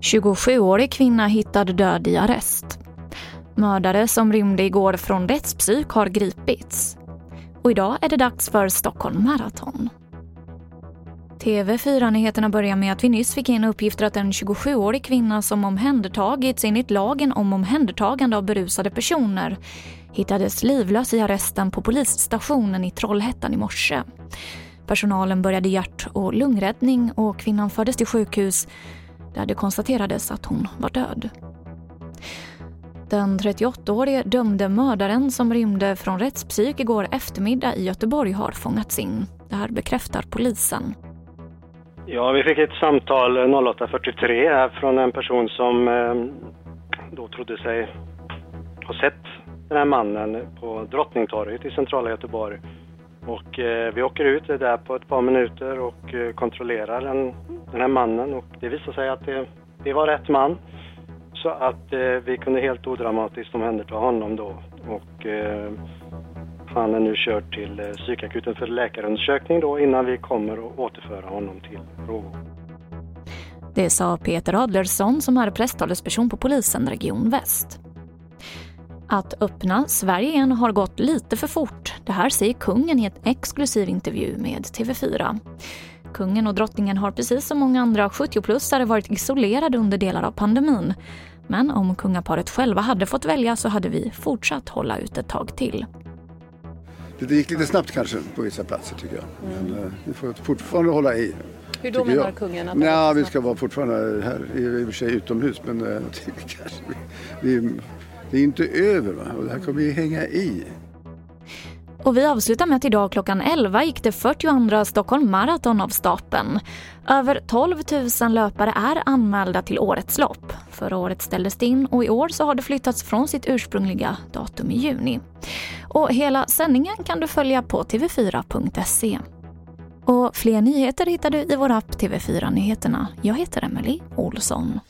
–27-årig kvinna hittad död i arrest. Mördare som rymde igår från rättspsyk har gripits. Och idag är det dags för Stockholm Marathon. TV4-nyheterna börjar med att vi nyss fick in uppgifter att en 27-årig kvinna som omhändertagits enligt lagen om omhändertagande av berusade personer hittades livlös i arresten på polisstationen i Trollhättan i morse. Personalen började hjärt och lungräddning och kvinnan fördes till sjukhus där det konstaterades att hon var död. Den 38-årige dömde mördaren som rymde från rättspsyk igår eftermiddag i Göteborg har fångats in. Det här bekräftar polisen. Ja, vi fick ett samtal eh, 08.43 från en person som eh, då trodde sig ha sett den här mannen på Drottningtorget i centrala Göteborg. Och eh, vi åker ut där på ett par minuter och eh, kontrollerar den, den här mannen och det visade sig att det, det var rätt man. Så att eh, vi kunde helt odramatiskt omhänderta honom då och eh, han är nu körd till eh, psykakuten för läkarundersökning då innan vi kommer att återföra honom till Rågå. Det sa Peter Adlersson som är presstalesperson på polisen Region Väst. Att öppna Sverige igen har gått lite för fort. Det här säger kungen i en exklusiv intervju med TV4. Kungen och drottningen har precis som många andra 70-plussare varit isolerade under delar av pandemin. Men om kungaparet själva hade fått välja så hade vi fortsatt hålla ut ett tag till. Det gick lite snabbt kanske på vissa platser tycker jag. Men mm. vi får fortfarande hålla i. Hur då menar jag. kungen? Att ja, vi ska vara fortfarande här, i och för sig utomhus, men kanske, vi, vi, det är inte över va? och det här kommer vi hänga i. Och vi avslutar med att idag klockan 11 gick det 42 Stockholm Marathon av stapeln. Över 12 000 löpare är anmälda till årets lopp. Förra året ställdes det in och i år så har det flyttats från sitt ursprungliga datum i juni. Och hela sändningen kan du följa på tv4.se. Och fler nyheter hittar du i vår app TV4 Nyheterna. Jag heter Emily Olsson.